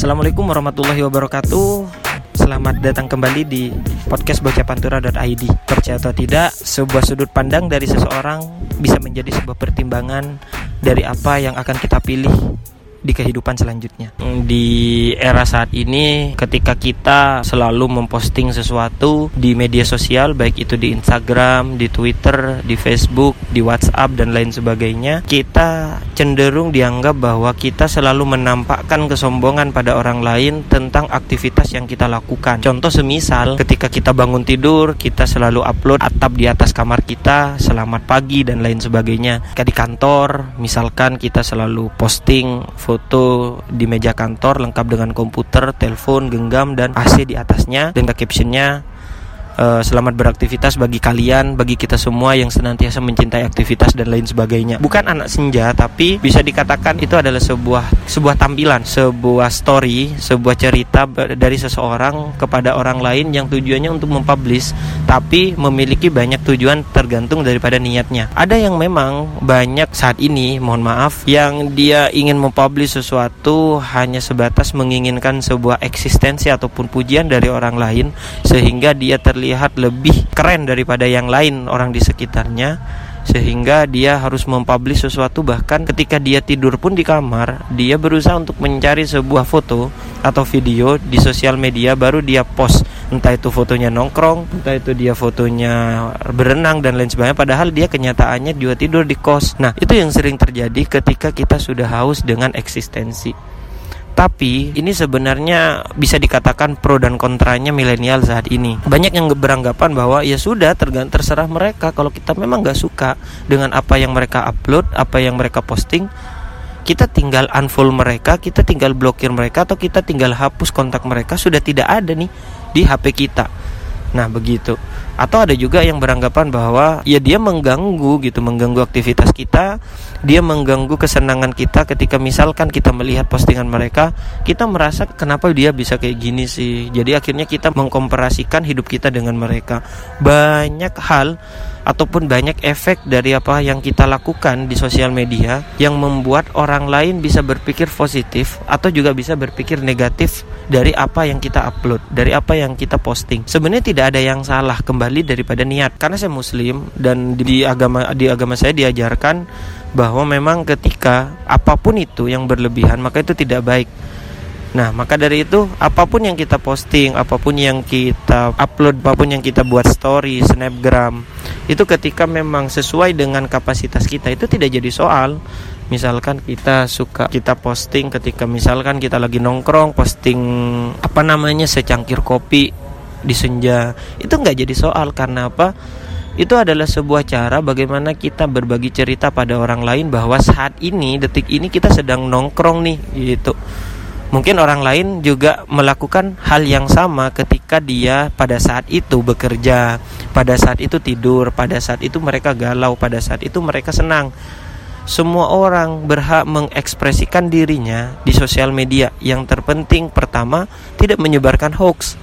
Assalamualaikum warahmatullahi wabarakatuh. Selamat datang kembali di podcast bocapantura.id Percaya atau tidak, sebuah sudut pandang dari seseorang bisa menjadi sebuah pertimbangan dari apa yang akan kita pilih di kehidupan selanjutnya. Di era saat ini ketika kita selalu memposting sesuatu di media sosial baik itu di Instagram, di Twitter, di Facebook, di WhatsApp dan lain sebagainya, kita cenderung dianggap bahwa kita selalu menampakkan kesombongan pada orang lain tentang aktivitas yang kita lakukan. Contoh semisal ketika kita bangun tidur, kita selalu upload atap di atas kamar kita, selamat pagi dan lain sebagainya. Ketika di kantor, misalkan kita selalu posting foto di meja kantor lengkap dengan komputer, telepon, genggam dan AC di atasnya. Dengan captionnya uh, selamat beraktivitas bagi kalian, bagi kita semua yang senantiasa mencintai aktivitas dan lain sebagainya. Bukan anak senja, tapi bisa dikatakan itu adalah sebuah sebuah tampilan, sebuah story, sebuah cerita dari seseorang kepada orang lain yang tujuannya untuk mempublish, tapi memiliki banyak tujuan tergantung daripada niatnya. Ada yang memang banyak saat ini, mohon maaf, yang dia ingin mempublish sesuatu hanya sebatas menginginkan sebuah eksistensi ataupun pujian dari orang lain sehingga dia terlihat lebih keren daripada yang lain orang di sekitarnya sehingga dia harus mempublish sesuatu. Bahkan ketika dia tidur pun di kamar dia berusaha untuk mencari sebuah foto atau video di sosial media baru dia post. Entah itu fotonya nongkrong entah itu dia fotonya berenang dan lain sebagainya padahal dia kenyataannya juga tidur di kos. Nah itu yang sering terjadi ketika kita sudah haus dengan eksistensi tapi ini sebenarnya bisa dikatakan pro dan kontranya milenial saat ini. Banyak yang beranggapan bahwa ya sudah terserah mereka kalau kita memang nggak suka dengan apa yang mereka upload, apa yang mereka posting, kita tinggal unfollow mereka, kita tinggal blokir mereka atau kita tinggal hapus kontak mereka sudah tidak ada nih di HP kita. Nah, begitu. Atau ada juga yang beranggapan bahwa ya dia mengganggu gitu, mengganggu aktivitas kita, dia mengganggu kesenangan kita ketika misalkan kita melihat postingan mereka, kita merasa kenapa dia bisa kayak gini sih. Jadi akhirnya kita mengkomparasikan hidup kita dengan mereka. Banyak hal ataupun banyak efek dari apa yang kita lakukan di sosial media yang membuat orang lain bisa berpikir positif atau juga bisa berpikir negatif dari apa yang kita upload, dari apa yang kita posting. Sebenarnya tidak ada yang salah kembali daripada niat. Karena saya muslim dan di agama di agama saya diajarkan bahwa memang ketika apa pun itu yang berlebihan maka itu tidak baik Nah, maka dari itu apa pun yang kita posting, apa pun yang kita upload, apa pun yang kita buat story, snapgram, itu ketika memang sesuai dengan kapasitas kita itu tidak jadi soal. Misalkan kita suka kita posting ketika misalkan kita lagi nongkrong, posting apa namanya secangkir kopi di senja, itu nggak jadi soal karena apa? Itu adalah sebuah cara bagaimana kita berbagi cerita pada orang lain bahwa saat ini, detik ini kita sedang nongkrong nih, gitu Mungkin orang lain juga melakukan hal yang sama ketika dia pada saat itu bekerja, pada saat itu tidur, pada saat itu mereka galau, pada saat itu mereka senang. Semua orang berhak mengekspresikan dirinya di sosial media. Yang terpenting pertama, tidak menyebarkan hoax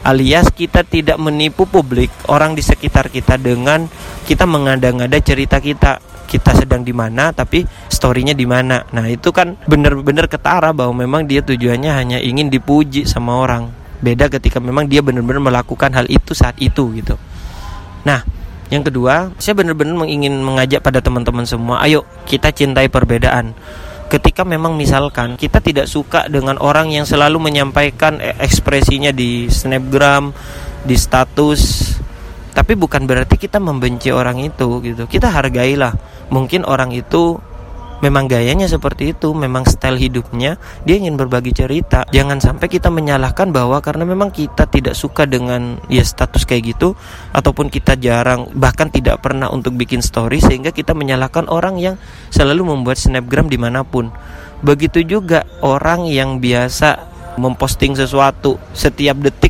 alias kita tidak menipu publik orang di sekitar kita dengan kita mengada-ngada cerita kita kita sedang di mana tapi storynya di mana. Nah itu kan bener-bener ketara bahwa memang dia tujuannya hanya ingin dipuji sama orang. Beda ketika memang dia benar-benar melakukan hal itu saat itu gitu. Nah yang kedua saya benar-benar ingin mengajak pada teman-teman semua ayo kita cintai perbedaan. Ketika memang misalkan kita tidak suka dengan orang yang selalu menyampaikan ekspresinya di snapgram di status tapi bukan berarti kita membenci orang itu gitu. Kita hargailah mungkin orang itu memang gayanya seperti itu, memang style hidupnya, dia ingin berbagi cerita. Jangan sampai kita menyalahkan bahwa karena memang kita tidak suka dengan ya status kayak gitu ataupun kita jarang bahkan tidak pernah untuk bikin story sehingga kita menyalahkan orang yang selalu membuat snapgram di mana pun. Begitu juga orang yang biasa memposting sesuatu setiap detik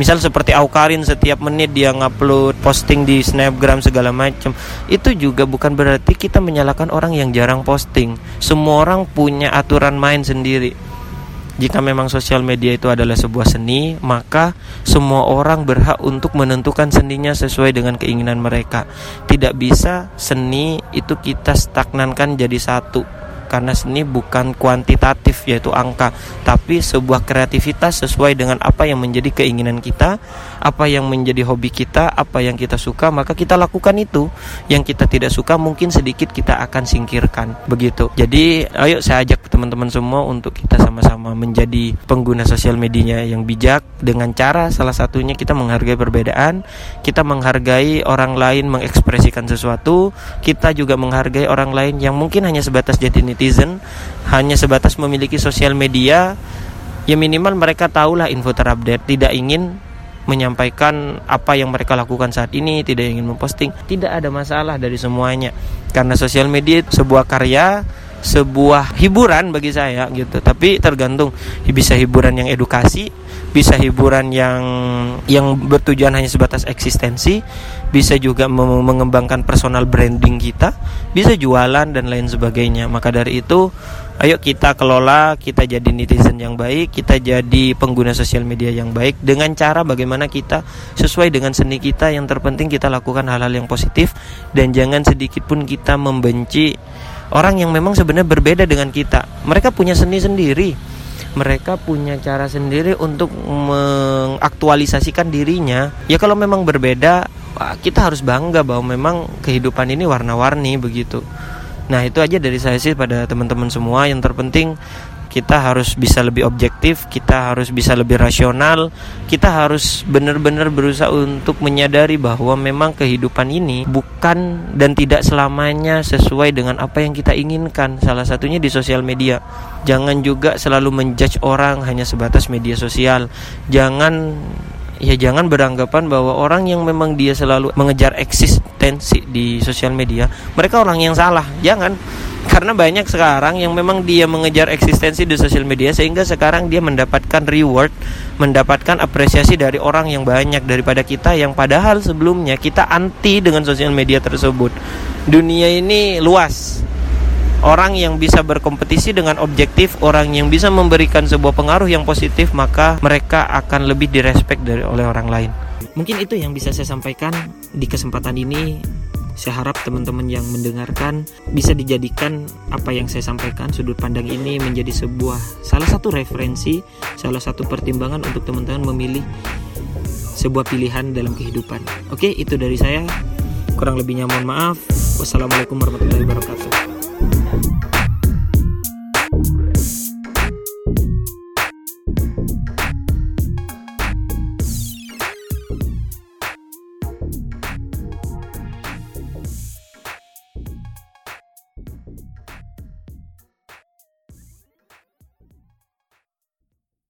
misal seperti Aukarin setiap menit dia ngupload posting di snapgram segala macam itu juga bukan berarti kita menyalahkan orang yang jarang posting. Semua orang punya aturan main sendiri. Jika memang sosial media itu adalah sebuah seni, maka semua orang berhak untuk menentukan seninya sesuai dengan keinginan mereka. Tidak bisa seni itu kita stagnankan jadi satu karena seni bukan kuantitatif yaitu angka tapi sebuah kreativitas sesuai dengan apa yang menjadi keinginan kita apa yang menjadi hobi kita apa yang kita suka maka kita lakukan itu. Yang kita tidak suka mungkin sedikit kita akan singkirkan. Begitu. Jadi ayo saya ajak teman-teman semua untuk kita sama-sama menjadi pengguna sosial media yang bijak. Dengan cara salah satunya kita menghargai perbedaan kita menghargai orang lain mengekspresikan sesuatu kita juga menghargai orang lain yang mungkin hanya sebatas jadi netizen, hanya sebatas memiliki sosial media, ya minimal mereka tahulah info terupdate, tidak ingin menyampaikan apa yang mereka lakukan saat ini, tidak ingin memposting, tidak ada masalah dari semuanya. Karena sosial media sebuah karya, sebuah hiburan bagi saya gitu. Tapi tergantung bisa hiburan yang edukasi, bisa hiburan yang yang bertujuan hanya sebatas eksistensi, bisa juga mengembangkan personal branding kita, bisa jualan dan lain sebagainya. Maka dari itu, ayo kita kelola, kita jadi netizen yang baik, kita jadi pengguna sosial media yang baik dengan cara bagaimana kita sesuai dengan seni kita. Yang terpenting kita lakukan hal-hal yang positif dan jangan sedikit pun kita membenci orang yang memang sebenarnya berbeda dengan kita. Mereka punya seni sendiri mereka punya cara sendiri untuk mengaktualisasikan dirinya. Ya kalau memang berbeda, kita harus bangga bahwa memang kehidupan ini warna-warni begitu. Nah, itu aja dari saya sih pada teman-teman semua. Yang terpenting kita harus bisa lebih objektif, kita harus bisa lebih rasional, kita harus benar-benar berusaha untuk menyadari bahwa memang kehidupan ini bukan dan tidak selamanya sesuai dengan apa yang kita inginkan. Salah satunya di sosial media. Jangan juga selalu menjudge orang hanya sebatas media sosial. Jangan ya jangan beranggapan bahwa orang yang memang dia selalu mengejar eksistensi di sosial media mereka orang yang salah jangan karena banyak sekarang yang memang dia mengejar eksistensi di sosial media sehingga sekarang dia mendapatkan reward mendapatkan apresiasi dari orang yang banyak daripada kita yang padahal sebelumnya kita anti dengan sosial media tersebut dunia ini luas orang yang bisa berkompetisi dengan objektif, orang yang bisa memberikan sebuah pengaruh yang positif, maka mereka akan lebih direspek dari oleh orang lain. Mungkin itu yang bisa saya sampaikan di kesempatan ini. Saya harap teman-teman yang mendengarkan bisa dijadikan apa yang saya sampaikan sudut pandang ini menjadi sebuah salah satu referensi, salah satu pertimbangan untuk teman-teman memilih sebuah pilihan dalam kehidupan. Oke, itu dari saya. Kurang lebihnya mohon maaf. Wassalamualaikum warahmatullahi wabarakatuh.